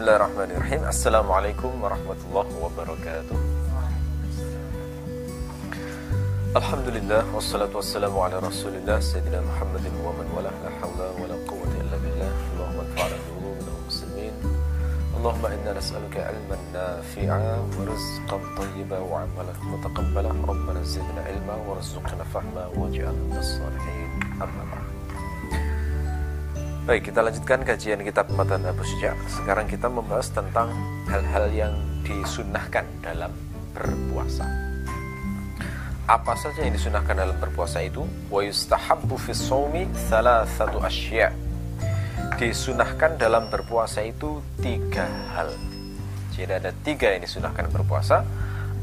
بسم الله الرحمن الرحيم السلام عليكم ورحمة الله وبركاته الحمد لله والصلاة والسلام على رسول الله سيدنا محمد ومن والاه لا حول ولا قوة إلا بالله اللهم انفعنا بعلوم المسلمين اللهم إنا نسألك علما نافعا ورزقا طيبا وعملا متقبلا ربنا زدنا علما وارزقنا فهما واجعلنا الصالحين أما بعد Baik, kita lanjutkan kajian kitab Matan Abu Syuja. Sekarang kita membahas tentang hal-hal yang disunahkan dalam berpuasa. Apa saja yang disunahkan dalam berpuasa itu? Wa yustahabbu fi shaumi thalathatu asya. Disunahkan dalam berpuasa itu tiga hal. Jadi ada tiga yang disunahkan berpuasa.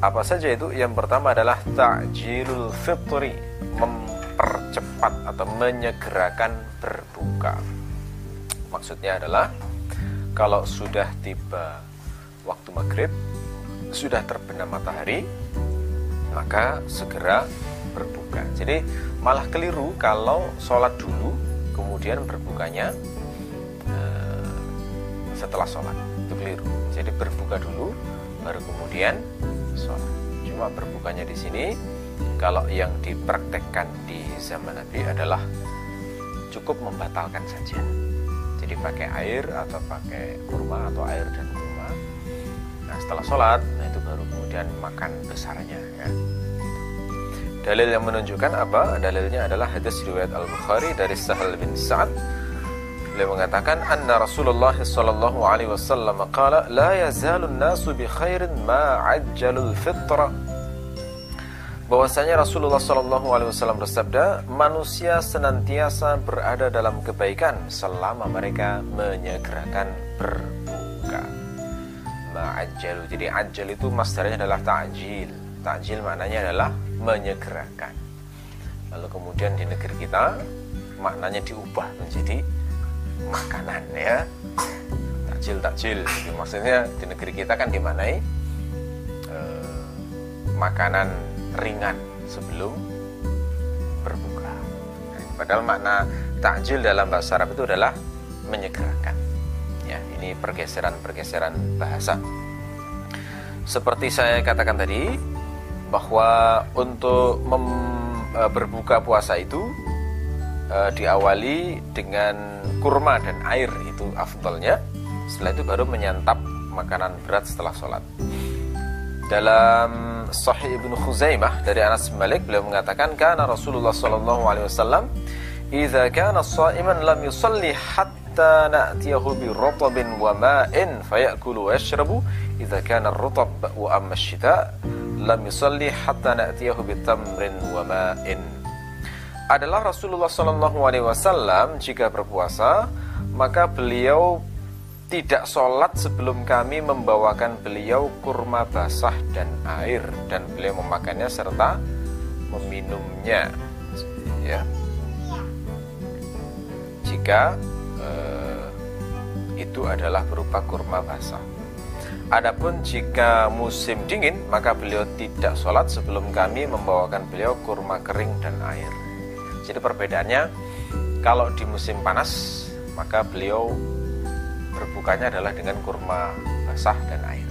Apa saja itu? Yang pertama adalah ta'jilul fitri, mempercepat atau menyegerakan berbuka. Maksudnya adalah kalau sudah tiba waktu maghrib, sudah terbenam matahari, maka segera berbuka. Jadi malah keliru kalau sholat dulu, kemudian berbukanya uh, setelah sholat. Itu keliru. Jadi berbuka dulu, baru kemudian sholat. Cuma berbukanya di sini, kalau yang dipraktekkan di zaman Nabi adalah cukup membatalkan saja jadi pakai air atau pakai kurma atau air dan kurma. Nah setelah sholat nah itu baru kemudian makan besarnya ya. Dalil yang menunjukkan apa? Dalilnya adalah hadis riwayat al bukhari dari sahal bin sa'ad. Beliau mengatakan anna rasulullah sallallahu alaihi wasallam qala la yazalun nasu bi khairin ma ajjalul fitra bahwasanya Rasulullah Shallallahu Alaihi Wasallam bersabda, manusia senantiasa berada dalam kebaikan selama mereka menyegerakan berbuka. Ma'ajjalu. Jadi ajal itu masdarnya adalah ta'jil. Ta'jil maknanya adalah menyegerakan. Lalu kemudian di negeri kita maknanya diubah menjadi makanan ya. Takjil takjil. Maksudnya di negeri kita kan dimanai eh, makanan ringan sebelum berbuka. Padahal makna takjil dalam bahasa Arab itu adalah menyegerakan. Ya, ini pergeseran-pergeseran bahasa. Seperti saya katakan tadi bahwa untuk mem- e, berbuka puasa itu e, diawali dengan kurma dan air itu afdalnya. Setelah itu baru menyantap makanan berat setelah sholat. Dalam Sahih Ibnu Khuzaimah dari Anas bin Malik beliau mengatakan karena Rasulullah sallallahu alaihi wasallam idza kana sha'iman lam yusalli hatta na'tiyahu bi ratabin wa ma'in fayakulu wa yashrabu. Kana ar-ratab wa amma lam yusalli hatta na'tiyahu bi tamrin wa ma'in. Adalah Rasulullah sallallahu alaihi wasallam jika berpuasa maka beliau tidak sholat sebelum kami membawakan beliau kurma basah dan air. Dan beliau memakannya serta meminumnya. Ya. Jika eh, itu adalah berupa kurma basah. Adapun jika musim dingin maka beliau tidak sholat sebelum kami membawakan beliau kurma kering dan air. Jadi perbedaannya kalau di musim panas maka beliau berbukanya adalah dengan kurma basah dan air.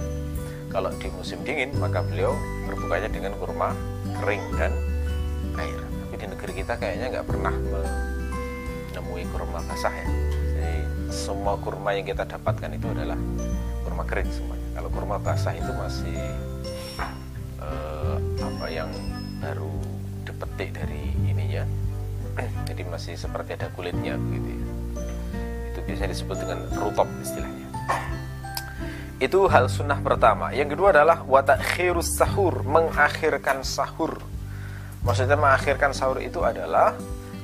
Kalau di musim dingin maka beliau berbukanya dengan kurma kering dan air. Tapi di negeri kita kayaknya nggak pernah menemui kurma basah ya. Jadi semua kurma yang kita dapatkan itu adalah kurma kering semuanya. Kalau kurma basah itu masih uh, apa yang baru dipetik dari ininya. Jadi masih seperti ada kulitnya begitu ya biasanya disebut dengan rutop istilahnya. Itu hal sunnah pertama. Yang kedua adalah watakhirus sahur mengakhirkan sahur. Maksudnya mengakhirkan sahur itu adalah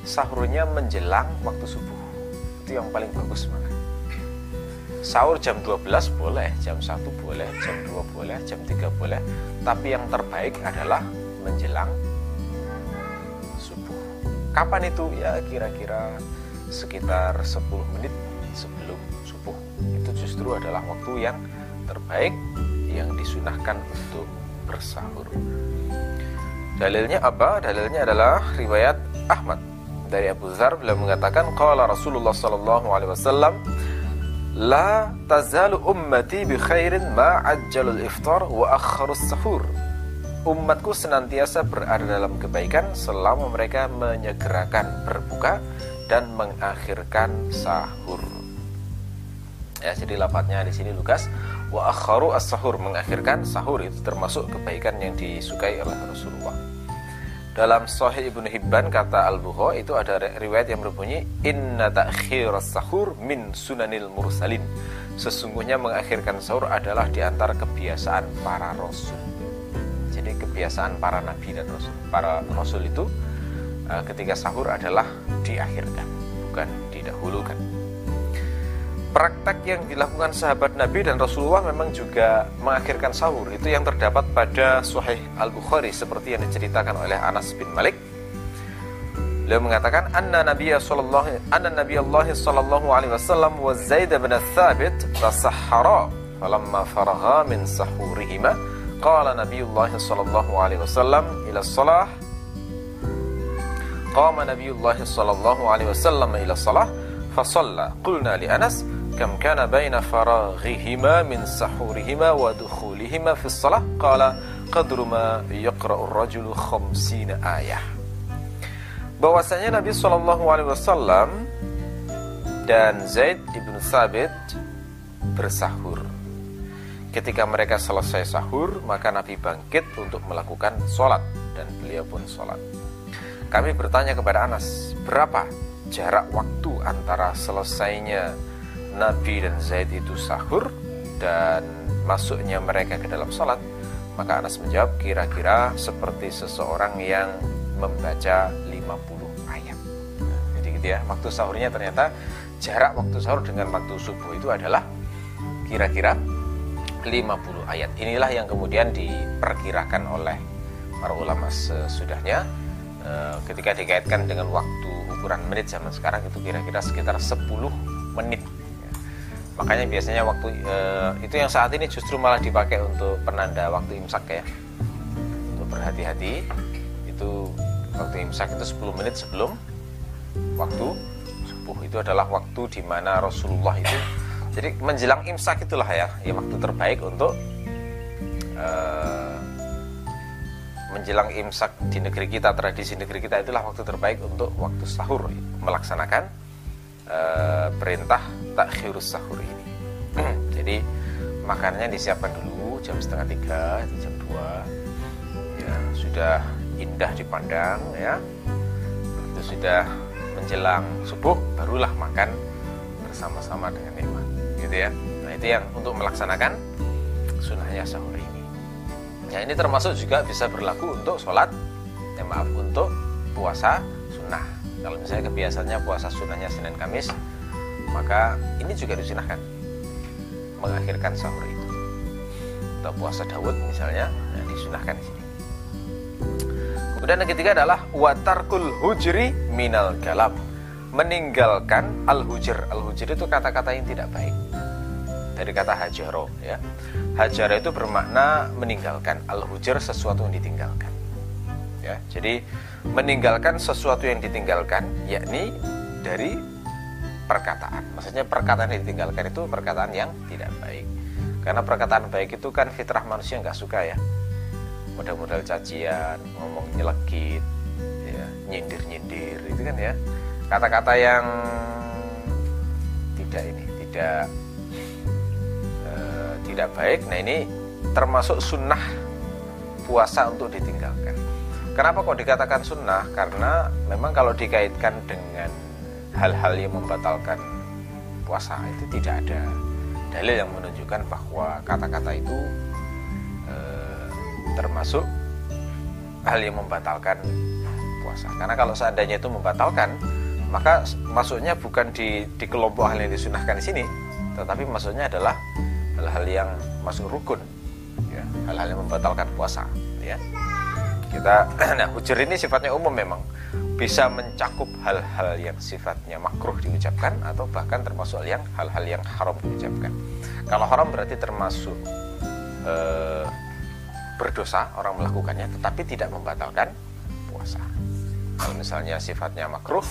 sahurnya menjelang waktu subuh. Itu yang paling bagus mana sahur jam 12 boleh jam 1 boleh jam 2 boleh jam 3 boleh. Tapi yang terbaik adalah menjelang subuh. Kapan itu? Ya kira-kira sekitar 10 menit sebelum subuh. Itu justru adalah waktu yang terbaik yang disunahkan untuk bersahur. Dalilnya apa? Dalilnya adalah riwayat Ahmad dari Abu Dzar beliau mengatakan qala Rasulullah sallallahu alaihi wasallam La tazalu ummati bi khairin ma ajjalul iftar wa akharus sahur. Umatku senantiasa berada dalam kebaikan selama mereka menyegerakan berbuka dan mengakhirkan sahur. Ya, jadi lapatnya di sini Lukas wa akharu as-sahur mengakhirkan sahur itu termasuk kebaikan yang disukai oleh Rasulullah. Dalam Sahih Ibnu Hibban kata Al-Bukhari itu ada riwayat yang berbunyi inna ta'khir sahur min sunanil mursalin. Sesungguhnya mengakhirkan sahur adalah di antara kebiasaan para rasul. Jadi kebiasaan para nabi dan rasul. Para rasul itu eh, ketika sahur adalah diakhirkan, bukan didahulukan praktek yang dilakukan sahabat Nabi dan Rasulullah memang juga mengakhirkan sahur. Itu yang terdapat pada Sahih Al Bukhari seperti yang diceritakan oleh Anas bin Malik. Beliau mengatakan anna Nabi sallallahu anna Nabi Allah sallallahu alaihi wasallam wa Zaid bin Thabit tasahhara falamma faragha min sahurihima. Qala Nabi Allah sallallahu alaihi wasallam ila salah. Qama Nabi Allah sallallahu alaihi wasallam ila salah fasalla qulna li Anas kam kana baina faraghihima min sahurihima wa dukhulihima fi shalah qala qadru ma yaqra'u ar-rajulu bahwasanya Nabi Shallallahu alaihi wasallam dan Zaid ibn Thabit bersahur. Ketika mereka selesai sahur, maka Nabi bangkit untuk melakukan sholat dan beliau pun sholat. Kami bertanya kepada Anas, berapa jarak waktu antara selesainya Nabi dan Zaid itu sahur dan masuknya mereka ke dalam sholat maka Anas menjawab kira-kira seperti seseorang yang membaca 50 ayat. Jadi gitu ya waktu sahurnya ternyata jarak waktu sahur dengan waktu subuh itu adalah kira-kira 50 ayat. Inilah yang kemudian diperkirakan oleh para ulama sesudahnya. Eh, ketika dikaitkan dengan waktu ukuran menit zaman sekarang itu kira-kira sekitar 10 menit makanya biasanya waktu uh, itu yang saat ini justru malah dipakai untuk penanda waktu imsak ya. Untuk berhati-hati itu waktu imsak itu 10 menit sebelum waktu subuh. Itu adalah waktu di mana Rasulullah itu jadi menjelang imsak itulah ya ya waktu terbaik untuk uh, menjelang imsak di negeri kita tradisi negeri kita itulah waktu terbaik untuk waktu sahur melaksanakan uh, perintah takhirus sahur ini. Jadi makanannya disiapkan dulu jam setengah tiga jam dua. Ya sudah indah dipandang ya. Begitu sudah menjelang subuh barulah makan bersama-sama dengan nikmat gitu ya. Nah itu yang untuk melaksanakan sunnahnya sahur ini. Ya ini termasuk juga bisa berlaku untuk sholat ya maaf untuk puasa kalau misalnya kebiasaannya puasa sunnahnya Senin Kamis maka ini juga disunahkan mengakhirkan sahur itu. Atau puasa Daud misalnya nah, disunahkan di sini. Kemudian yang ketiga adalah watarkul hujri minal galab. Meninggalkan al hujr al hujr itu kata-kata yang tidak baik. Dari kata hajaro ya. Hajaro itu bermakna meninggalkan. Al hujr sesuatu yang ditinggalkan ya. Jadi meninggalkan sesuatu yang ditinggalkan yakni dari perkataan. Maksudnya perkataan yang ditinggalkan itu perkataan yang tidak baik. Karena perkataan baik itu kan fitrah manusia nggak suka ya. Modal-modal cacian ngomong nyelekit ya nyindir-nyindir itu kan ya. Kata-kata yang tidak ini tidak uh, tidak baik. Nah ini termasuk sunnah puasa untuk ditinggalkan Kenapa kok dikatakan sunnah? Karena memang kalau dikaitkan dengan hal-hal yang membatalkan puasa itu tidak ada dalil yang menunjukkan bahwa kata-kata itu e, termasuk hal yang membatalkan puasa. Karena kalau seandainya itu membatalkan, maka masuknya bukan di, di kelompok hal yang disunahkan di sini, tetapi maksudnya adalah hal-hal yang masuk rukun, ya, hal-hal yang membatalkan puasa, ya kita nah hujur ini sifatnya umum memang. Bisa mencakup hal-hal yang sifatnya makruh diucapkan atau bahkan termasuk yang hal-hal yang haram diucapkan. Kalau haram berarti termasuk e, berdosa orang melakukannya tetapi tidak membatalkan puasa. Kalau misalnya sifatnya makruh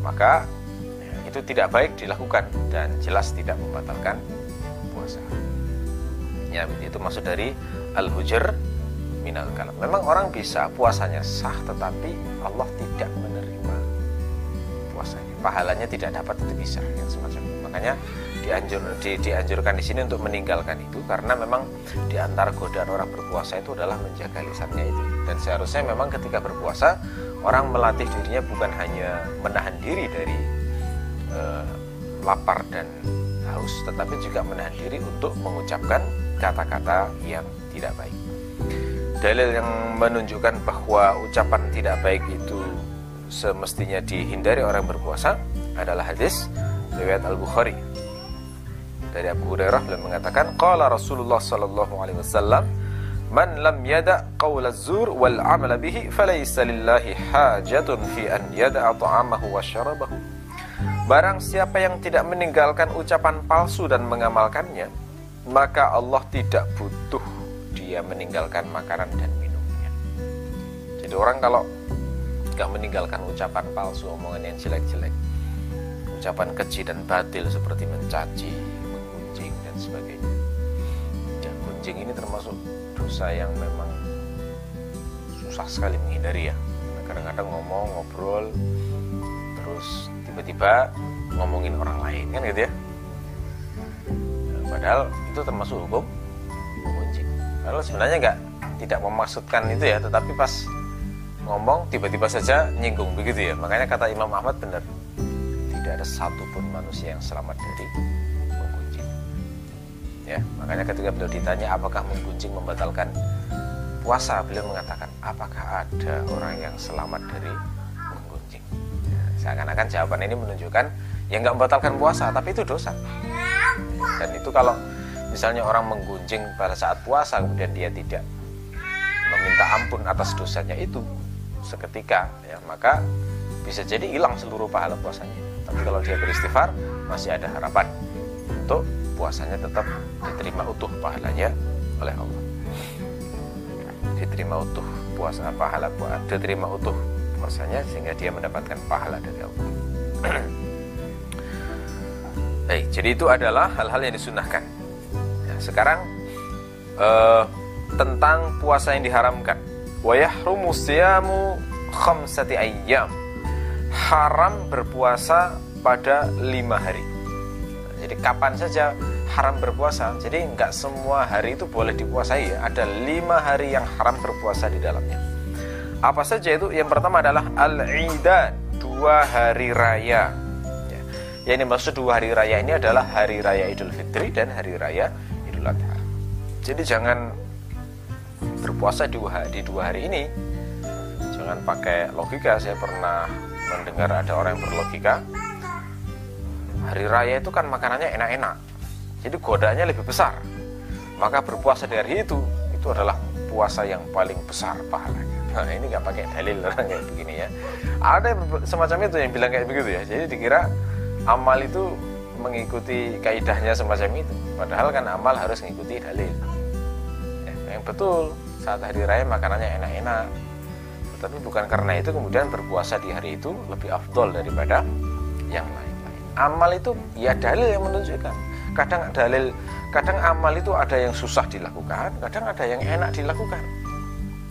maka ya, itu tidak baik dilakukan dan jelas tidak membatalkan puasa. Ya, itu maksud dari al-hujr minal kalam. Memang orang bisa puasanya sah tetapi Allah tidak menerima puasanya. Pahalanya tidak dapat itu bisa yang semacam itu. Makanya dianjur, di, dianjurkan di sini untuk meninggalkan itu karena memang di antara godaan orang berpuasa itu adalah menjaga lisannya itu. Dan seharusnya memang ketika berpuasa orang melatih dirinya bukan hanya menahan diri dari uh, lapar dan haus, tetapi juga menahan diri untuk mengucapkan kata-kata yang tidak baik dalil yang menunjukkan bahwa ucapan tidak baik itu semestinya dihindari orang berpuasa adalah hadis riwayat Al Bukhari dari Abu Hurairah beliau mengatakan qala Rasulullah sallallahu alaihi wasallam man lam yada qaul az-zur wal amal bihi falaysa lillahi hajatun fi an yada ta'amahu wa syarabahu Barang siapa yang tidak meninggalkan ucapan palsu dan mengamalkannya maka Allah tidak butuh dia meninggalkan makanan dan minumnya. Jadi orang kalau nggak meninggalkan ucapan palsu, omongan yang jelek-jelek, ucapan keji dan batil seperti mencaci, menggunjing dan sebagainya. Ya, gunjing ini termasuk dosa yang memang susah sekali menghindari ya. Kadang-kadang ngomong, ngobrol, terus tiba-tiba ngomongin orang lain kan gitu ya. Padahal itu termasuk hukum Lalu sebenarnya nggak tidak memaksudkan itu ya, tetapi pas ngomong tiba-tiba saja nyinggung begitu ya. Makanya kata Imam Ahmad benar, tidak ada satupun manusia yang selamat dari menggunjing. Ya, makanya ketika beliau ditanya apakah menggunjing membatalkan puasa, beliau mengatakan apakah ada orang yang selamat dari menggunjing. Ya, seakan-akan jawaban ini menunjukkan yang nggak membatalkan puasa, tapi itu dosa. Dan itu kalau Misalnya orang menggunjing pada saat puasa kemudian dia tidak meminta ampun atas dosanya itu seketika ya maka bisa jadi hilang seluruh pahala puasanya. Tapi kalau dia beristighfar masih ada harapan untuk puasanya tetap diterima utuh pahalanya oleh Allah. Diterima utuh puasa pahala diterima utuh puasanya sehingga dia mendapatkan pahala dari Allah. Baik, jadi itu adalah hal-hal yang disunahkan sekarang uh, tentang puasa yang diharamkan. Wa yahrumu siyamu khamsati ayyam. Haram berpuasa pada lima hari. Jadi kapan saja haram berpuasa. Jadi nggak semua hari itu boleh dipuasai. Ya. Ada lima hari yang haram berpuasa di dalamnya. Apa saja itu? Yang pertama adalah al-idan, dua hari raya. Ya. Yang dimaksud dua hari raya ini adalah hari raya Idul Fitri dan hari raya Adha. Jadi jangan berpuasa di dua, di dua hari ini. Jangan pakai logika. Saya pernah mendengar ada orang yang berlogika. Hari raya itu kan makanannya enak-enak. Jadi godanya lebih besar. Maka berpuasa di hari itu itu adalah puasa yang paling besar pahalanya. Nah, ini nggak pakai dalil orang kayak begini ya. Ada semacam itu yang bilang kayak begitu ya. Jadi dikira amal itu mengikuti kaidahnya semacam itu. Padahal kan amal harus mengikuti dalil. Ya, yang betul saat hari raya makanannya enak-enak. Tetapi bukan karena itu kemudian berpuasa di hari itu lebih afdol daripada yang lain-lain. Amal itu ya dalil yang menunjukkan. Kadang dalil, kadang amal itu ada yang susah dilakukan, kadang ada yang enak dilakukan.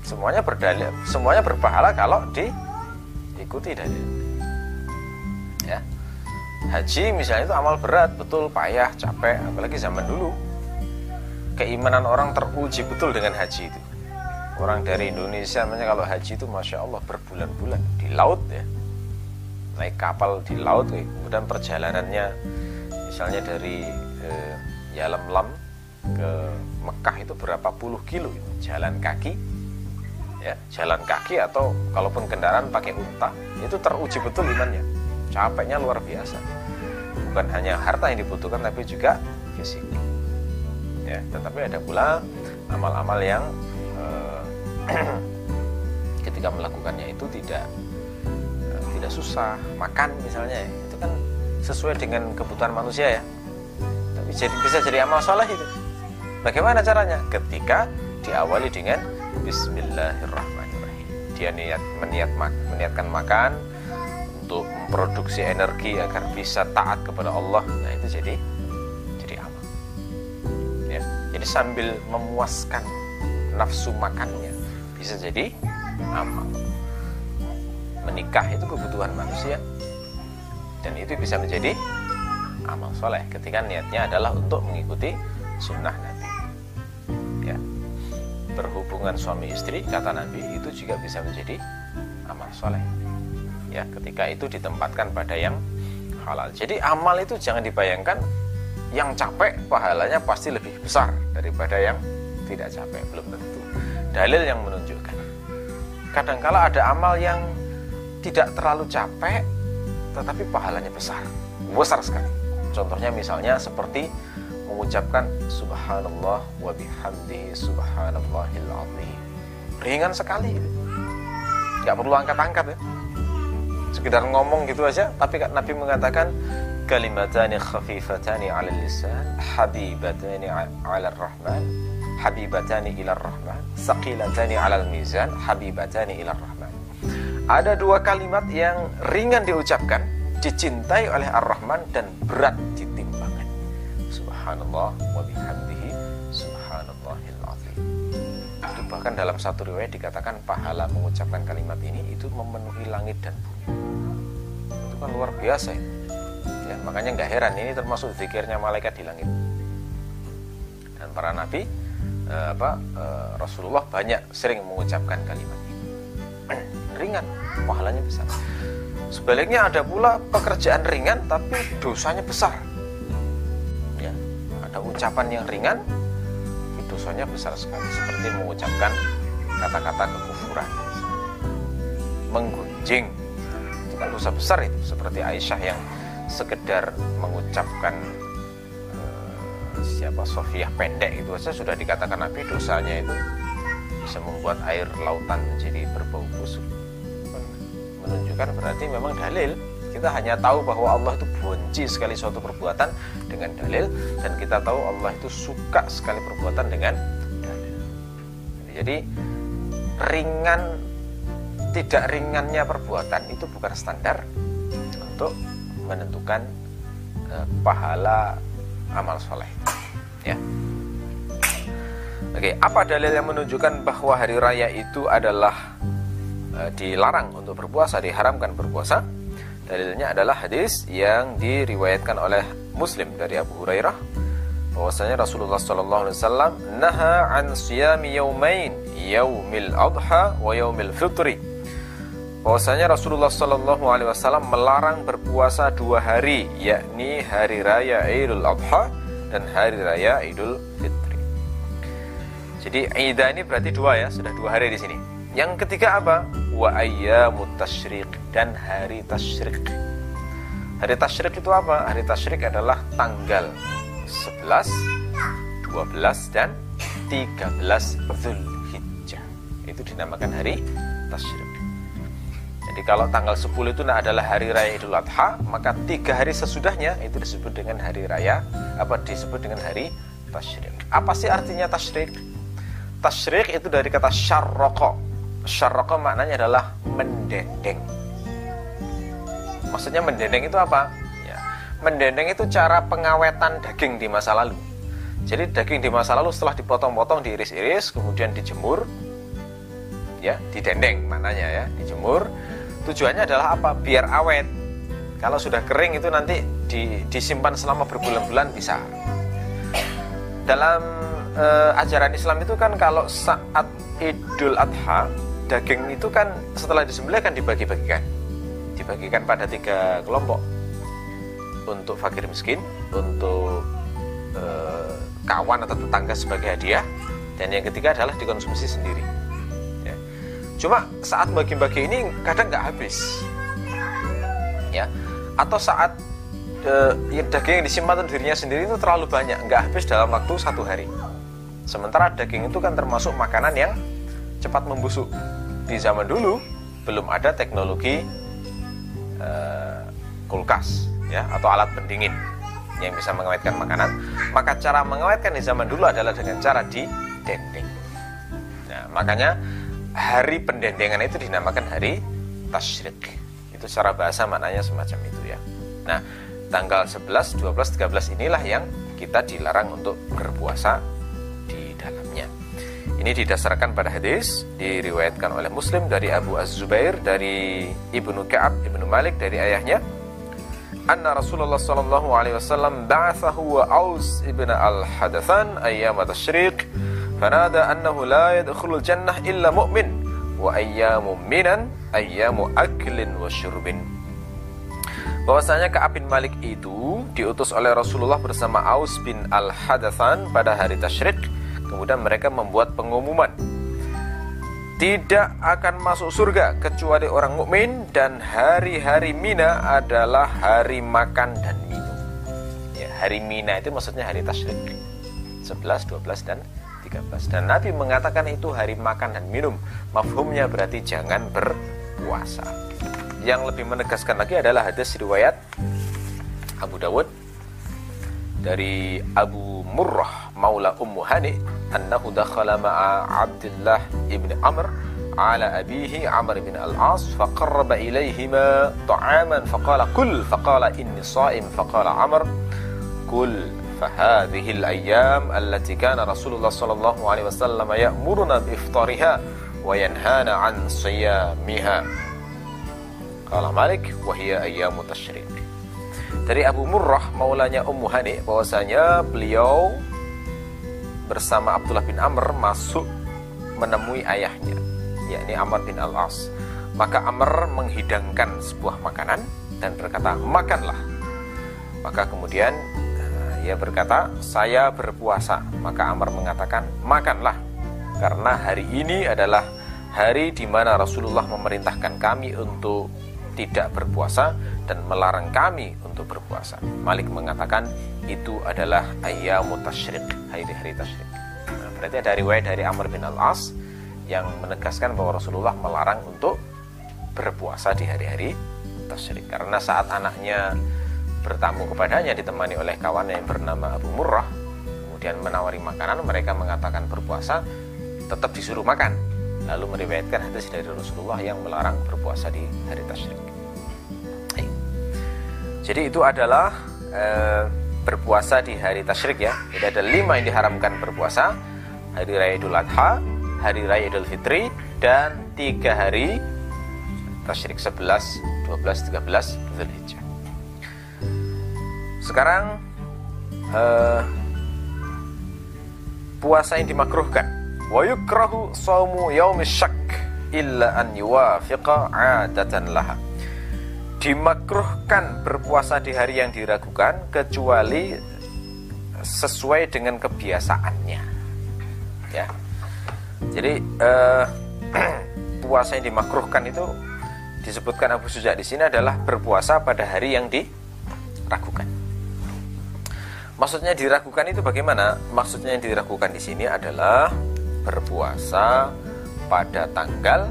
Semuanya berdalil, semuanya berpahala kalau diikuti dalil. Ya haji misalnya itu amal berat betul payah capek apalagi zaman dulu. Keimanan orang teruji betul dengan haji itu. Orang dari Indonesia namanya kalau haji itu masya Allah berbulan-bulan di laut ya. Naik kapal di laut ya. kemudian perjalanannya misalnya dari eh, Yalamlam ke Mekah itu berapa puluh kilo jalan kaki ya. Jalan kaki atau kalaupun kendaraan pakai unta itu teruji betul imannya capeknya luar biasa. Bukan hanya harta yang dibutuhkan tapi juga fisik. Ya tetapi ada pula amal-amal yang eh, ketika melakukannya itu tidak eh, tidak susah. Makan misalnya ya, itu kan sesuai dengan kebutuhan manusia ya. Tapi jadi bisa jadi amal soleh itu. Bagaimana caranya? Ketika diawali dengan Bismillahirrahmanirrahim. Dia niat meniat meniatkan makan memproduksi energi agar bisa taat kepada Allah. Nah itu jadi jadi amal ya jadi sambil memuaskan nafsu makannya bisa jadi amal menikah itu kebutuhan manusia. Dan itu bisa menjadi amal soleh ketika niatnya adalah untuk mengikuti sunnah Nabi. Ya berhubungan suami istri kata Nabi itu juga bisa menjadi amal soleh ya ketika itu ditempatkan pada yang halal jadi amal itu jangan dibayangkan yang capek pahalanya pasti lebih besar daripada yang tidak capek belum tentu dalil yang menunjukkan kadangkala ada amal yang tidak terlalu capek tetapi pahalanya besar besar sekali contohnya misalnya seperti mengucapkan subhanallah wa bihamdihi subhanallahil azim. Ringan sekali. Gak perlu angkat-angkat ya. Sekedar ngomong gitu aja, tapi Nabi mengatakan kalimatani khafifatani 'ala lisan, habibatani 'ala rahman, habibatani ila rahman, saqilatani 'ala mizan, habibatani ila rahman. Ada dua kalimat yang ringan diucapkan, dicintai oleh Ar-Rahman dan berat di subhanallah wa bihamdihi bahkan dalam satu riwayat dikatakan pahala mengucapkan kalimat ini itu memenuhi langit dan bumi. Itu kan luar biasa ya. ya makanya nggak heran ini termasuk zikirnya malaikat di langit. Dan para nabi eh, apa eh, Rasulullah banyak sering mengucapkan kalimat ini. ringan, pahalanya besar. Sebaliknya ada pula pekerjaan ringan tapi dosanya besar ada ucapan yang ringan dosanya besar sekali seperti mengucapkan kata-kata kekufuran. Menggunjing. Itu kan dosa besar itu seperti Aisyah yang sekedar mengucapkan uh, siapa Sofia pendek itu saja sudah dikatakan Nabi dosanya itu bisa membuat air lautan menjadi berbau busuk. Menunjukkan berarti memang dalil kita hanya tahu bahwa Allah itu benci sekali suatu perbuatan dengan dalil dan kita tahu Allah itu suka sekali perbuatan dengan dalil. Jadi ringan tidak ringannya perbuatan itu bukan standar untuk menentukan eh, pahala amal soleh. Ya. Oke, apa dalil yang menunjukkan bahwa hari raya itu adalah eh, dilarang untuk berpuasa, diharamkan berpuasa? Dalilnya adalah hadis yang diriwayatkan oleh Muslim dari Abu Hurairah bahwasanya Rasulullah sallallahu alaihi wasallam naha an siyami yaumain yaumil adha wa yaumil fitri bahwasanya Rasulullah sallallahu alaihi wasallam melarang berpuasa dua hari yakni hari raya Idul Adha dan hari raya Idul Fitri. Jadi Ida ini berarti dua ya, sudah dua hari di sini. Yang ketiga apa? Wa ayyamut tasyriq dan hari tasyrik. Hari tasyrik itu apa? Hari tasyrik adalah tanggal 11, 12 dan 13 Zulhijjah. Itu dinamakan hari tasyrik. Jadi kalau tanggal 10 itu adalah hari raya Idul Adha, maka tiga hari sesudahnya itu disebut dengan hari raya, apa disebut dengan hari tasyrik. Apa sih artinya tasyrik? Tasyrik itu dari kata syarroko syarroko maknanya adalah mendendeng. Maksudnya mendendeng itu apa? Ya, mendendeng itu cara pengawetan daging di masa lalu. Jadi daging di masa lalu setelah dipotong-potong, diiris-iris, kemudian dijemur, ya, didendeng maknanya ya, dijemur. Tujuannya adalah apa? Biar awet. Kalau sudah kering itu nanti di, disimpan selama berbulan-bulan bisa. Dalam uh, ajaran Islam itu kan kalau saat Idul Adha daging itu kan setelah disembelih kan dibagi-bagikan. Dibagikan pada tiga kelompok. Untuk fakir miskin untuk e, kawan atau tetangga sebagai hadiah dan yang ketiga adalah dikonsumsi sendiri. Ya. cuma saat bagi-bagi ini kadang nggak habis. Ya. Atau saat e, daging yang disimpan untuk dirinya sendiri itu terlalu banyak nggak habis dalam waktu satu hari. Sementara daging itu kan termasuk makanan yang cepat membusuk. Di zaman dulu belum ada teknologi uh, kulkas ya atau alat pendingin yang bisa mengawetkan makanan. Maka cara mengawetkan di zaman dulu adalah dengan cara didendeng. Nah, makanya hari pendendengan itu dinamakan hari tasyrik. Itu itu secara bahasa maknanya semacam itu ya nah tanggal 11 12 13 inilah yang kita dilarang untuk berpuasa di dalamnya ini didasarkan pada hadis diriwayatkan oleh Muslim dari Abu Az-Zubair dari Ibnu Ka'ab Ibnu Malik dari ayahnya. Anna Rasulullah sallallahu alaihi wasallam ba'athahu wa Aus ibn al-Hadathan ayyam tashriq fanada annahu la yadkhulul jannah illa mu'min wa ayyamu minan ayyamu aklin wa syurbin. Bahwasanya Ka'ab bin Malik itu diutus oleh Rasulullah bersama Aus bin Al-Hadathan pada hari tasyrik kemudian mereka membuat pengumuman tidak akan masuk surga kecuali orang mukmin dan hari-hari Mina adalah hari makan dan minum. Ya, hari Mina itu maksudnya hari tasyrik. 11, 12 dan 13. Dan Nabi mengatakan itu hari makan dan minum. Mafhumnya berarti jangan berpuasa. Yang lebih menegaskan lagi adalah hadis riwayat Abu Dawud dari Abu Murrah Maula Ummu Hani annahu dakhala ma'a Abdullah ibn Amr على أبيه عمرو بن العاص فقرب إليهما طعاما فقال كل فقال إني صائم فقال عمر كل فهذه الأيام التي كان رسول الله صلى الله عليه وسلم يأمرنا بإفطارها وينهانا عن صيامها قال مالك وهي أيام تشريق dari Abu Murrah maulanya Ummu Hani bahwasanya beliau bersama Abdullah bin Amr masuk menemui ayahnya yakni Amr bin Al-As. Maka Amr menghidangkan sebuah makanan dan berkata makanlah. Maka kemudian eh, ia berkata saya berpuasa. Maka Amr mengatakan makanlah karena hari ini adalah hari di mana Rasulullah memerintahkan kami untuk tidak berpuasa dan melarang kami untuk berpuasa. Malik mengatakan itu adalah ayyamu tasyrik, hari-hari tasyrik. Nah, berarti ada riwayat dari Amr bin Al-As yang menegaskan bahwa Rasulullah melarang untuk berpuasa di hari-hari tasyrik. Karena saat anaknya bertamu kepadanya ditemani oleh kawan yang bernama Abu Murrah, kemudian menawari makanan, mereka mengatakan berpuasa, tetap disuruh makan lalu meriwayatkan hadis dari Rasulullah yang melarang berpuasa di hari tasyrik. Jadi itu adalah e, berpuasa di hari tasyrik ya. Jadi ada lima yang diharamkan berpuasa: hari raya Idul Adha, hari raya Idul Fitri, dan tiga hari tasyrik 11, 12, 13 Zulhijjah. Sekarang e, puasa yang dimakruhkan wa yukrahu saumu yaumis syak illa an yuwafiqa adatan laha dimakruhkan berpuasa di hari yang diragukan kecuali sesuai dengan kebiasaannya. Ya. Jadi eh, puasa yang dimakruhkan itu disebutkan Abu Suja di sini adalah berpuasa pada hari yang diragukan. Maksudnya diragukan itu bagaimana? Maksudnya yang diragukan di sini adalah berpuasa pada tanggal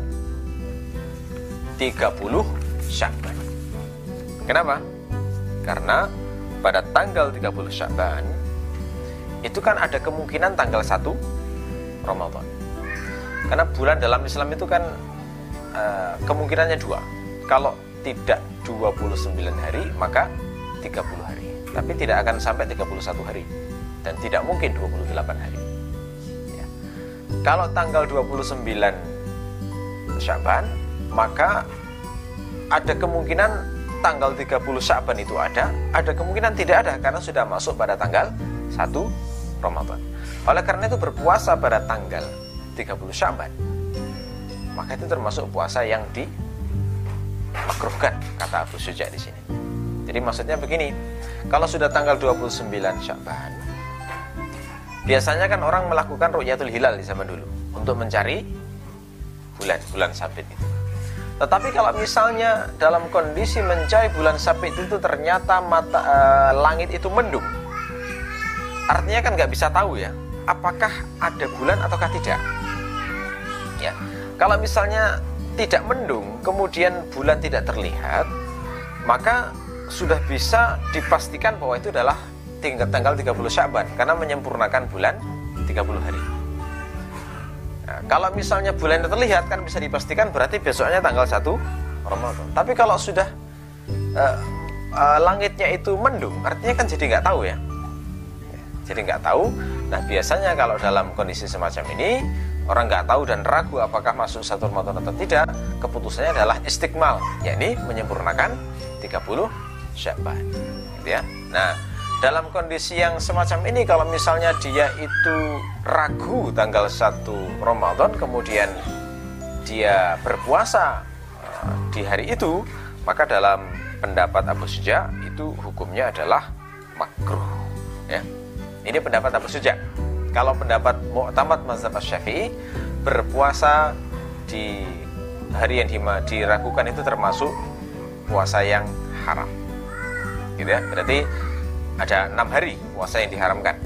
30 Syakban. Kenapa? Karena pada tanggal 30 Syakban itu kan ada kemungkinan tanggal 1 Ramadan. Karena bulan dalam Islam itu kan uh, kemungkinannya dua. Kalau tidak 29 hari, maka 30 hari. Tapi tidak akan sampai 31 hari. Dan tidak mungkin 28 hari. Kalau tanggal 29 Syaban, maka ada kemungkinan tanggal 30 Syaban itu ada, ada kemungkinan tidak ada karena sudah masuk pada tanggal 1 Ramadan. Oleh karena itu berpuasa pada tanggal 30 Syaban, maka itu termasuk puasa yang dimakruhkan kata Abu Suja di sini. Jadi maksudnya begini, kalau sudah tanggal 29 Syaban, Biasanya kan orang melakukan ru'yatul hilal di zaman dulu untuk mencari bulan bulan sabit itu. Tetapi kalau misalnya dalam kondisi mencari bulan sabit itu ternyata mata e, langit itu mendung, artinya kan nggak bisa tahu ya apakah ada bulan ataukah tidak. Ya, kalau misalnya tidak mendung, kemudian bulan tidak terlihat, maka sudah bisa dipastikan bahwa itu adalah tinggal tanggal 30 Syaban karena menyempurnakan bulan 30 hari. Nah, kalau misalnya bulan terlihat kan bisa dipastikan berarti besoknya tanggal 1 Ramadan. Tapi kalau sudah uh, uh, langitnya itu mendung, artinya kan jadi nggak tahu ya. Jadi nggak tahu. Nah biasanya kalau dalam kondisi semacam ini orang nggak tahu dan ragu apakah masuk satu Ramadan atau tidak, keputusannya adalah istiqmal, yakni menyempurnakan 30 Syaban. Gitu ya. Nah, dalam kondisi yang semacam ini kalau misalnya dia itu ragu tanggal 1 Ramadan kemudian dia berpuasa uh, di hari itu, maka dalam pendapat Abu Suja itu hukumnya adalah makruh. Ya. Ini pendapat Abu Suja. Kalau pendapat Mu'tamad Mazhab Syafi'i berpuasa di hari yang diragukan itu termasuk puasa yang haram. Gitu ya. Berarti ada enam hari puasa yang diharamkan.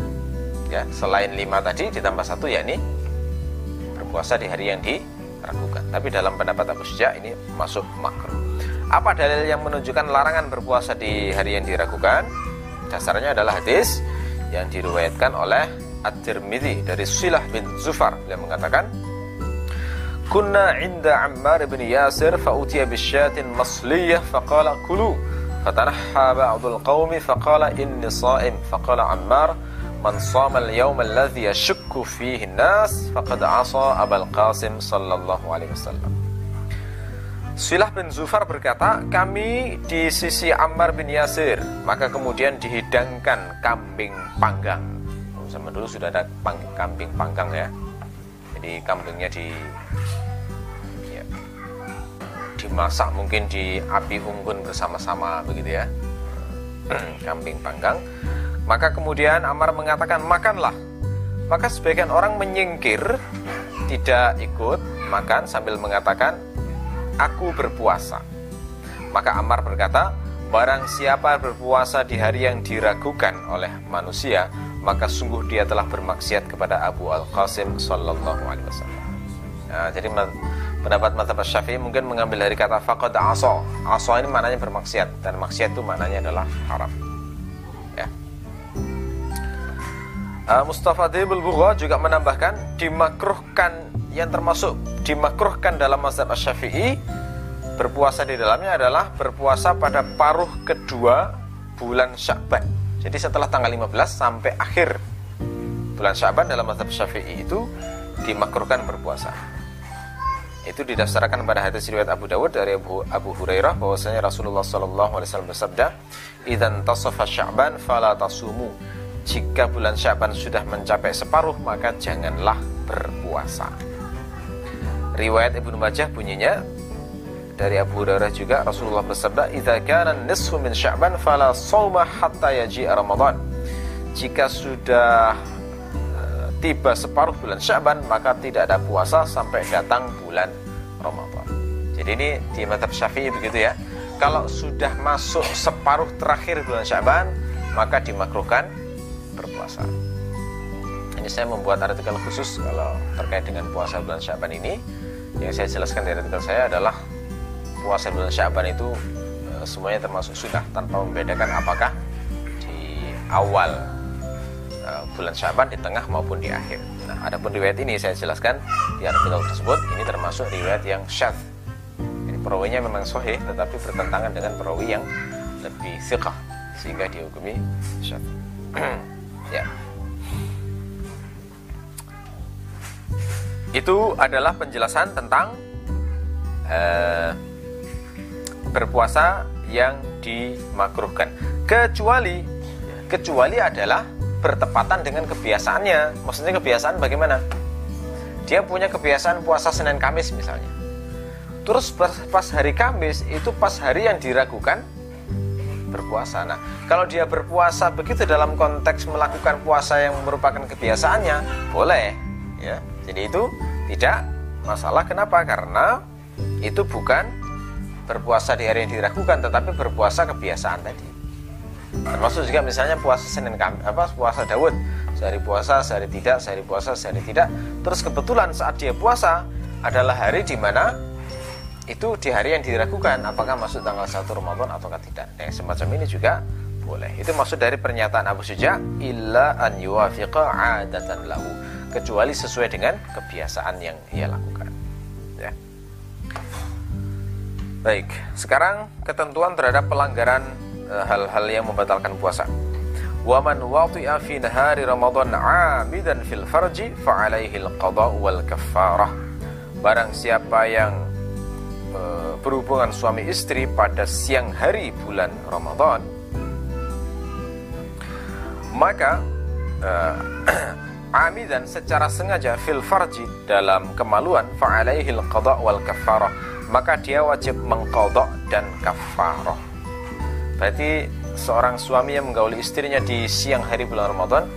Ya, selain lima tadi ditambah satu yakni berpuasa di hari yang di ragukan. Tapi dalam pendapat Abu Suja ini masuk makruh. Apa dalil yang menunjukkan larangan berpuasa di hari yang diragukan? Dasarnya adalah hadis yang diriwayatkan oleh At-Tirmidzi dari Silah bin Zufar yang mengatakan Kunna inda Ammar bin Yasir fa'utiya bisyatin masliyah faqala kulu fatanahha ba'dul qawmi faqala inni sa'im faqala Ammar Man sama al-yawm alladhi yashukku fihi nas faqad asa Abul Qasim sallallahu alaihi wasallam. Silah bin Zufar berkata, kami di sisi Ammar bin Yasir, maka kemudian dihidangkan kambing panggang. Zaman dulu sudah ada kambing panggang ya. Jadi kambingnya di dimasak mungkin di api unggun bersama-sama begitu ya. kambing panggang maka kemudian Ammar mengatakan makanlah. Maka sebagian orang menyingkir, tidak ikut makan sambil mengatakan aku berpuasa. Maka Ammar berkata, barang siapa berpuasa di hari yang diragukan oleh manusia, maka sungguh dia telah bermaksiat kepada Abu Al Qasim Sallallahu Alaihi Wasallam. Nah, jadi pendapat mata Syafi'i mungkin mengambil dari kata faqad aso. Aso ini maknanya bermaksiat dan maksiat itu maknanya adalah haram. Uh, Mustafa Dibul Bugha juga menambahkan dimakruhkan yang termasuk dimakruhkan dalam mazhab Syafi'i berpuasa di dalamnya adalah berpuasa pada paruh kedua bulan Sya'ban. Jadi setelah tanggal 15 sampai akhir bulan Sya'ban dalam mazhab Syafi'i itu dimakruhkan berpuasa. Itu didasarkan pada hadis riwayat Abu Dawud dari Abu, Abu Hurairah bahwasanya Rasulullah sallallahu alaihi wasallam bersabda, "Idzan tasafa Sya'ban fala tasumu." jika bulan Syaban sudah mencapai separuh maka janganlah berpuasa. Riwayat Ibnu Majah bunyinya dari Abu Hurairah juga Rasulullah bersabda, "Idza kana nisfu min Sya'ban fala shauma hatta Ramadan." Jika sudah tiba separuh bulan Sya'ban maka tidak ada puasa sampai datang bulan Ramadan. Jadi ini di madhab Syafi'i begitu ya. Kalau sudah masuk separuh terakhir bulan Sya'ban maka dimakruhkan berpuasa. Ini saya membuat artikel khusus kalau terkait dengan puasa bulan Syaban ini. Yang saya jelaskan di artikel saya adalah puasa bulan Syaban itu e, semuanya termasuk sunnah tanpa membedakan apakah di awal e, bulan Syaban, di tengah maupun di akhir. Nah, adapun riwayat ini saya jelaskan di artikel tersebut ini termasuk riwayat yang syadz. Ini perawinya memang sahih tetapi bertentangan dengan perawi yang lebih thiqah sehingga dihukumi syadz. Ya. Itu adalah penjelasan tentang uh, berpuasa yang dimakruhkan. Kecuali kecuali adalah bertepatan dengan kebiasaannya. Maksudnya kebiasaan bagaimana? Dia punya kebiasaan puasa Senin Kamis misalnya. Terus pas hari Kamis itu pas hari yang diragukan berpuasa. Nah, kalau dia berpuasa begitu dalam konteks melakukan puasa yang merupakan kebiasaannya, boleh, ya. Jadi itu tidak masalah. Kenapa? Karena itu bukan berpuasa di hari yang diragukan, tetapi berpuasa kebiasaan tadi. Termasuk juga misalnya puasa Senin Kamis, apa puasa Daud, sehari puasa, sehari tidak, sehari puasa, sehari tidak. Terus kebetulan saat dia puasa adalah hari di mana itu di hari yang diragukan apakah masuk tanggal 1 Ramadan atau tidak. Nah, semacam ini juga boleh. Itu maksud dari pernyataan Abu Suja illa an yuwafiqa adatan lahu kecuali sesuai dengan kebiasaan yang ia lakukan. Ya. Baik, sekarang ketentuan terhadap pelanggaran hal-hal uh, yang membatalkan puasa. Waman wati'a fi nahari Ramadan 'amidan fil farji fa 'alaihi al-qada' wal kaffarah. Barang siapa yang uh, berhubungan suami istri pada siang hari bulan Ramadan, maka uh, amidan secara sengaja fil farji dalam kemaluan fa 'alaihi al-qada' wal kaffarah maka dia wajib mengkodok dan kafaroh. Berarti seorang suami yang menggauli istrinya di siang hari bulan Ramadan,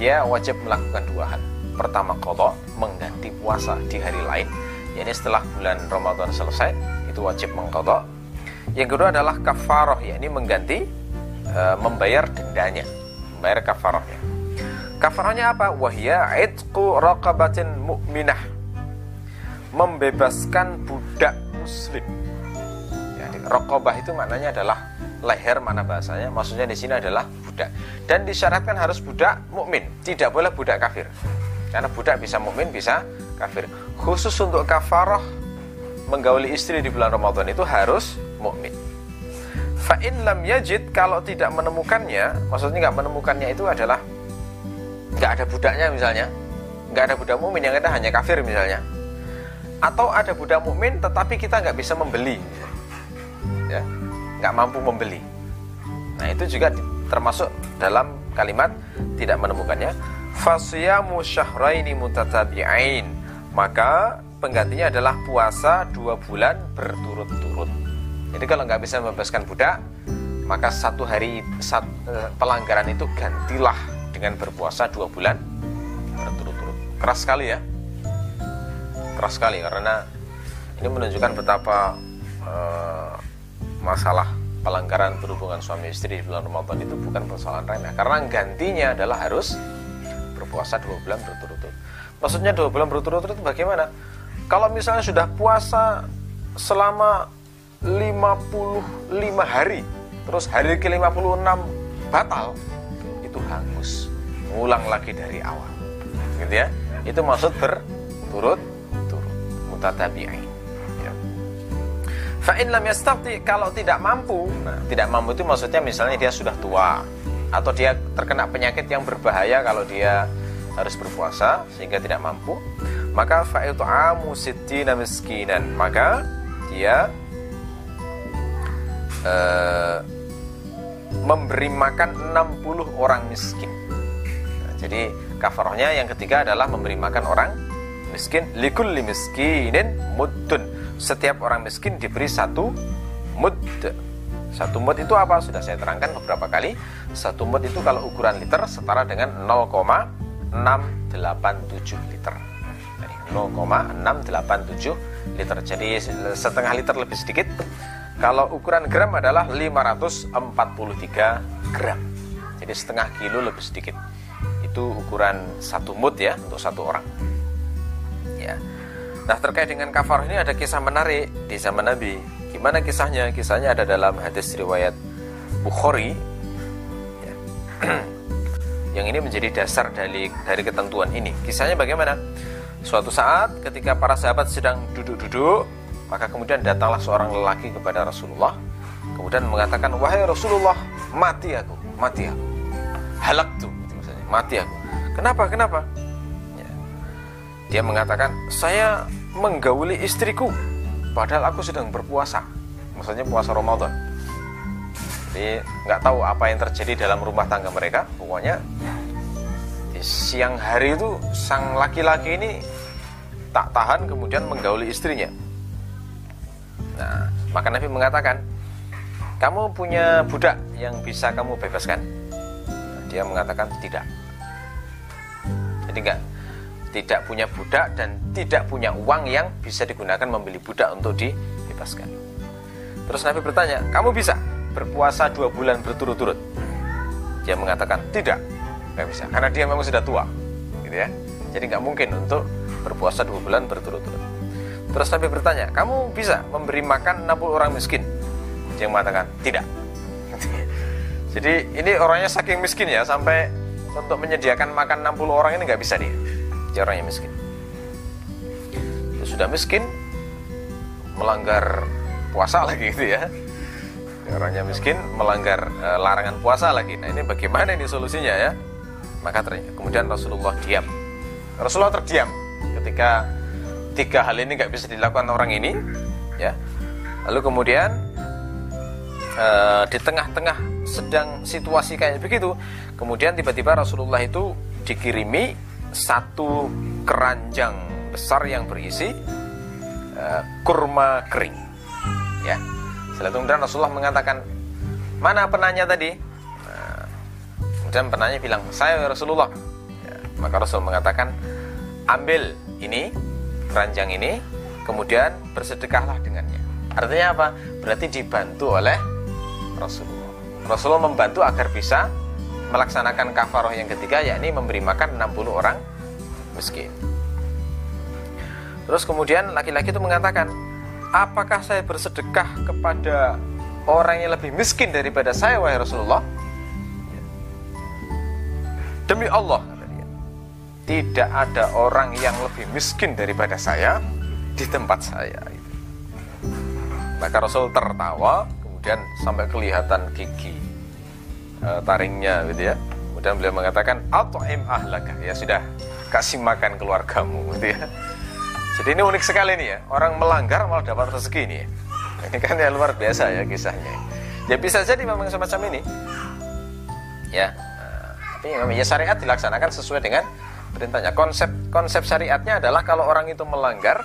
dia wajib melakukan dua hal. Pertama kodok, mengganti puasa di hari lain. yakni setelah bulan Ramadan selesai, itu wajib mengkodok. Yang kedua adalah kafaroh, yakni mengganti e, membayar dendanya, membayar kafarohnya. Kafarohnya apa? Wahya itqu raqabatin mu'minah membebaskan budak muslim. Ya, rokobah itu maknanya adalah leher mana bahasanya, maksudnya di sini adalah budak. Dan disyaratkan harus budak mukmin, tidak boleh budak kafir. Karena budak bisa mukmin, bisa kafir. Khusus untuk kafaroh menggauli istri di bulan Ramadan itu harus mukmin. Fa'in lam yajid kalau tidak menemukannya, maksudnya nggak menemukannya itu adalah nggak ada budaknya misalnya, nggak ada budak mukmin yang ada hanya kafir misalnya atau ada budak mukmin tetapi kita nggak bisa membeli ya nggak mampu membeli. Nah itu juga termasuk dalam kalimat tidak menemukannya. Fasyamu syahraini mutatabi'ain. Maka penggantinya adalah puasa dua bulan berturut-turut. Jadi kalau nggak bisa membebaskan budak maka satu hari sat, eh, pelanggaran itu gantilah dengan berpuasa dua bulan berturut-turut. Keras sekali ya. Keras sekali karena ini menunjukkan betapa uh, masalah pelanggaran berhubungan suami istri di bulan Ramadan itu bukan persoalan remeh. Karena gantinya adalah harus berpuasa dua bulan berturut-turut. Maksudnya dua bulan berturut-turut itu bagaimana? Kalau misalnya sudah puasa selama 55 hari terus hari ke-56 batal itu hangus. Ngulang lagi dari awal. Gitu ya? Itu maksud berturut mutatabi'in. Fa'in lam yastati kalau tidak mampu. Nah, tidak mampu itu maksudnya misalnya dia sudah tua atau dia terkena penyakit yang berbahaya kalau dia harus berpuasa sehingga tidak mampu maka fa'itu'amu sittina miskinan. Maka dia uh, memberi makan 60 orang miskin. Nah, jadi kafarahnya yang ketiga adalah memberi makan orang miskin. Likulli miskinin muddun setiap orang miskin diberi satu mud. Satu mud itu apa? Sudah saya terangkan beberapa kali. Satu mud itu kalau ukuran liter setara dengan 0,687 liter. 0,687 liter. Jadi setengah liter lebih sedikit. Kalau ukuran gram adalah 543 gram. Jadi setengah kilo lebih sedikit. Itu ukuran satu mud ya untuk satu orang. Ya. Nah terkait dengan kafar ini ada kisah menarik di zaman Nabi. Gimana kisahnya? Kisahnya ada dalam hadis riwayat Bukhari. Ya. Yang ini menjadi dasar dari dari ketentuan ini. Kisahnya bagaimana? Suatu saat ketika para sahabat sedang duduk-duduk, maka kemudian datanglah seorang lelaki kepada Rasulullah, kemudian mengatakan, wahai Rasulullah, mati aku, mati aku, halak tuh, mati aku. Kenapa? Kenapa? Dia mengatakan, saya menggauli istriku, padahal aku sedang berpuasa. Maksudnya puasa Ramadan. Jadi nggak tahu apa yang terjadi dalam rumah tangga mereka. Pokoknya di siang hari itu sang laki-laki ini tak tahan kemudian menggauli istrinya. Nah, maka Nabi mengatakan, kamu punya budak yang bisa kamu bebaskan. dia mengatakan tidak. Jadi enggak tidak punya budak dan tidak punya uang yang bisa digunakan membeli budak untuk dibebaskan. Terus Nabi bertanya, kamu bisa berpuasa dua bulan berturut-turut? Dia mengatakan tidak, nggak bisa, karena dia memang sudah tua, gitu ya. Jadi nggak mungkin untuk berpuasa dua bulan berturut-turut. Terus Nabi bertanya, kamu bisa memberi makan 60 orang miskin? Dia mengatakan tidak. Jadi ini orangnya saking miskin ya sampai untuk menyediakan makan 60 orang ini nggak bisa dia dia yang miskin. Dia sudah miskin, melanggar puasa lagi gitu ya. Orangnya miskin melanggar e, larangan puasa lagi. Nah ini bagaimana ini solusinya ya? Maka ternyata kemudian Rasulullah diam. Rasulullah terdiam ketika tiga hal ini nggak bisa dilakukan orang ini ya. Lalu kemudian e, di tengah-tengah sedang situasi kayak begitu kemudian tiba-tiba Rasulullah itu dikirimi satu keranjang besar yang berisi uh, kurma kering. Ya. Setelah itu kemudian Rasulullah mengatakan, mana penanya tadi? Nah, kemudian penanya bilang, saya Rasulullah. Ya, maka Rasul mengatakan, ambil ini keranjang ini, kemudian bersedekahlah dengannya. Artinya apa? Berarti dibantu oleh Rasulullah. Rasulullah membantu agar bisa melaksanakan kafaroh yang ketiga yakni memberi makan 60 orang miskin. Terus kemudian laki-laki itu mengatakan, apakah saya bersedekah kepada orang yang lebih miskin daripada saya wahai Rasulullah? Demi Allah tidak ada orang yang lebih miskin daripada saya di tempat saya. Maka Rasul tertawa, kemudian sampai kelihatan gigi uh, taringnya gitu ya. Kemudian beliau mengatakan im ahlaka ya sudah kasih makan keluargamu gitu ya. Jadi ini unik sekali nih ya. Orang melanggar malah dapat rezeki ini ya. Ini kan ya luar biasa ya kisahnya. Ya bisa jadi memang semacam ini. Ya. Nah, tapi ya syariat dilaksanakan sesuai dengan perintahnya. Konsep konsep syariatnya adalah kalau orang itu melanggar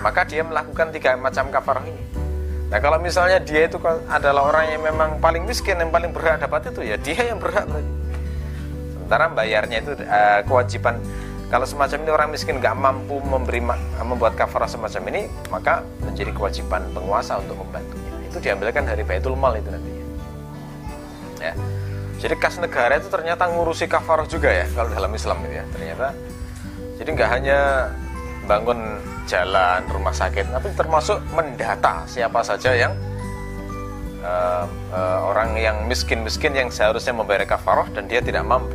maka dia melakukan tiga macam kafarah ini. Nah kalau misalnya dia itu adalah orang yang memang paling miskin yang paling berhak dapat itu ya dia yang berhak berarti. Sementara bayarnya itu uh, kewajiban kalau semacam ini orang miskin nggak mampu memberi membuat kafarah semacam ini maka menjadi kewajiban penguasa untuk membantunya. Itu diambilkan dari baitul mal itu nantinya. Ya. Jadi kas negara itu ternyata ngurusi kafarah juga ya kalau dalam Islam itu ya ternyata. Jadi nggak hanya bangun jalan, rumah sakit, tapi termasuk mendata siapa saja yang uh, uh, orang yang miskin-miskin yang seharusnya membayar kafarah dan dia tidak mampu.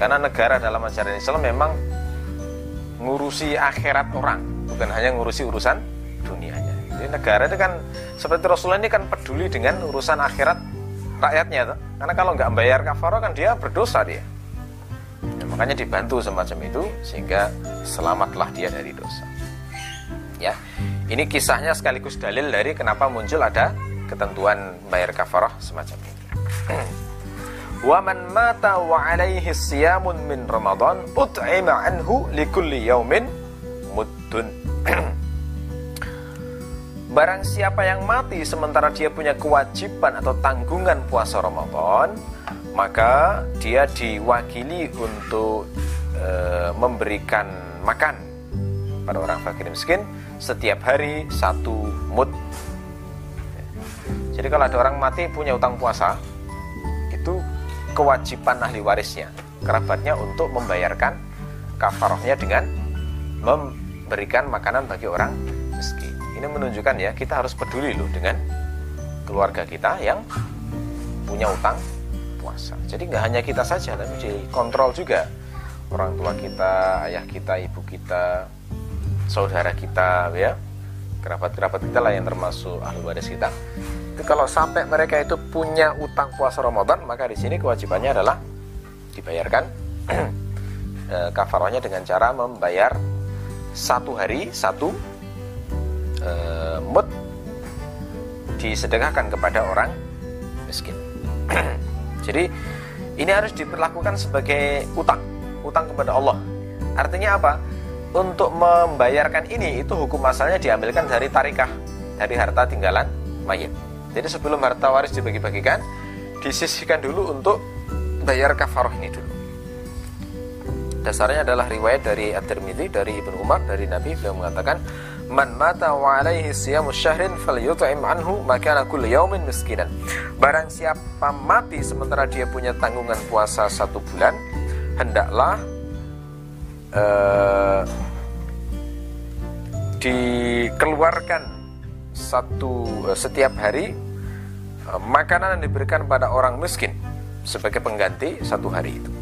Karena negara dalam ajaran Islam memang ngurusi akhirat orang, bukan hanya ngurusi urusan dunianya. Jadi negara itu kan seperti Rasulullah ini kan peduli dengan urusan akhirat rakyatnya. Karena kalau nggak bayar kafarah kan dia berdosa dia. Ya, makanya dibantu semacam itu sehingga selamatlah dia dari dosa. Ya, ini kisahnya sekaligus dalil dari kenapa muncul ada ketentuan bayar kafarah semacam ini. Wa man mata wa alaihi siyamun min Ramadan ut'ima anhu likulli yaumin muddun. Barang siapa yang mati sementara dia punya kewajiban atau tanggungan puasa Ramadan, maka dia diwakili untuk e, memberikan makan pada orang fakir miskin setiap hari satu mut. Jadi kalau ada orang mati punya utang puasa, itu kewajiban ahli warisnya, kerabatnya untuk membayarkan kafarohnya dengan memberikan makanan bagi orang miskin. Ini menunjukkan ya kita harus peduli loh dengan keluarga kita yang punya utang puasa. Jadi nggak hanya kita saja, tapi dikontrol juga orang tua kita, ayah kita, ibu kita, saudara kita, ya kerabat-kerabat kita lah yang termasuk ahli waris kita. Itu kalau sampai mereka itu punya utang puasa Ramadan, maka di sini kewajibannya adalah dibayarkan kafarahnya dengan cara membayar satu hari satu e, mut disedekahkan kepada orang miskin. Jadi ini harus diperlakukan sebagai utang, utang kepada Allah. Artinya apa? Untuk membayarkan ini itu hukum asalnya diambilkan dari tarikah, dari harta tinggalan mayit. Jadi sebelum harta waris dibagi-bagikan, disisihkan dulu untuk bayar kafaroh ini dulu. Dasarnya adalah riwayat dari At-Tirmidzi dari Ibnu Umar dari Nabi beliau mengatakan Man mata wa alaihi siyamu syahrin falyut'im anhu makana kulli yaumin miskinan. Barang siapa mati sementara dia punya tanggungan puasa satu bulan, hendaklah uh, dikeluarkan satu uh, setiap hari uh, makanan yang diberikan pada orang miskin sebagai pengganti satu hari itu.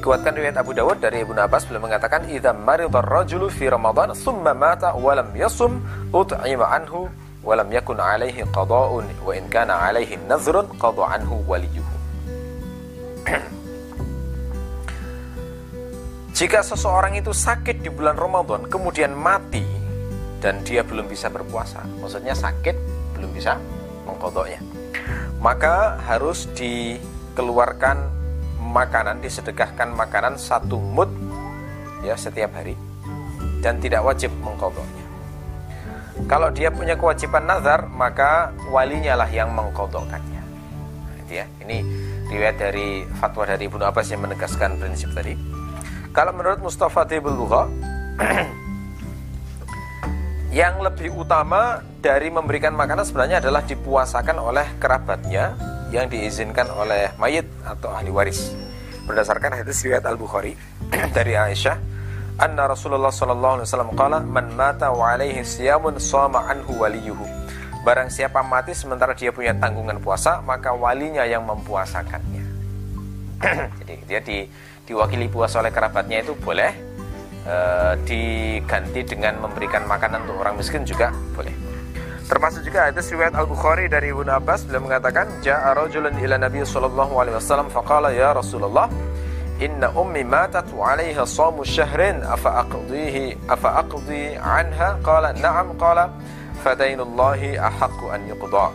Dikuatkan riwayat Abu Dawud dari Ibnu Abbas beliau mengatakan idza maridar rajulu fi Ramadan thumma mata wa lam yasum ut'ima anhu wa lam yakun alaihi qada'un wa in kana alaihi nadhrun qada anhu waliyuhu. Jika seseorang itu sakit di bulan Ramadan kemudian mati dan dia belum bisa berpuasa, maksudnya sakit belum bisa mengkodoknya, maka harus dikeluarkan makanan, disedekahkan makanan satu mut ya setiap hari dan tidak wajib mengkodoknya. Kalau dia punya kewajiban nazar, maka walinya lah yang mengkodokkannya. Nah, ya. Ini riwayat dari fatwa dari Ibnu Abbas yang menegaskan prinsip tadi. Kalau menurut Mustafa Tibul yang lebih utama dari memberikan makanan sebenarnya adalah dipuasakan oleh kerabatnya yang diizinkan oleh mayit atau ahli waris. Berdasarkan hadis riwayat Al-Bukhari dari Aisyah, anna Rasulullah sallallahu alaihi wasallam qala man mata wa alaihi siyamun shama anhu waliyuhu. Barang siapa mati sementara dia punya tanggungan puasa, maka walinya yang mempuasakannya. Jadi dia di diwakili puasa oleh kerabatnya itu boleh e, diganti dengan memberikan makanan untuk orang miskin juga boleh. Termasuk juga ada riwayat Al-Bukhari dari Ibnu Abbas beliau mengatakan ja'a rajulun ila Nabi sallallahu alaihi wasallam faqala ya Rasulullah inna ummi matat wa 'alaiha shamu syahrin afa aqdihi afa aqdi 'anha? Qala na'am qala fadainullahi ahaqqu an yuqda.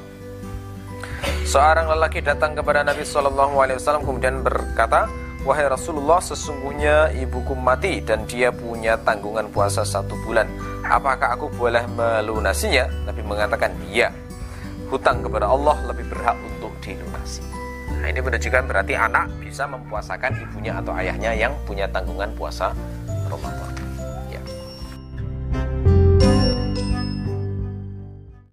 Seorang lelaki datang kepada Nabi Shallallahu Alaihi Wasallam kemudian berkata, Wahai Rasulullah, sesungguhnya ibuku mati dan dia punya tanggungan puasa satu bulan. Apakah aku boleh melunasinya? Nabi mengatakan, iya. Hutang kepada Allah lebih berhak untuk dilunasi. Nah, ini menunjukkan berarti anak bisa mempuasakan ibunya atau ayahnya yang punya tanggungan puasa Ramadan.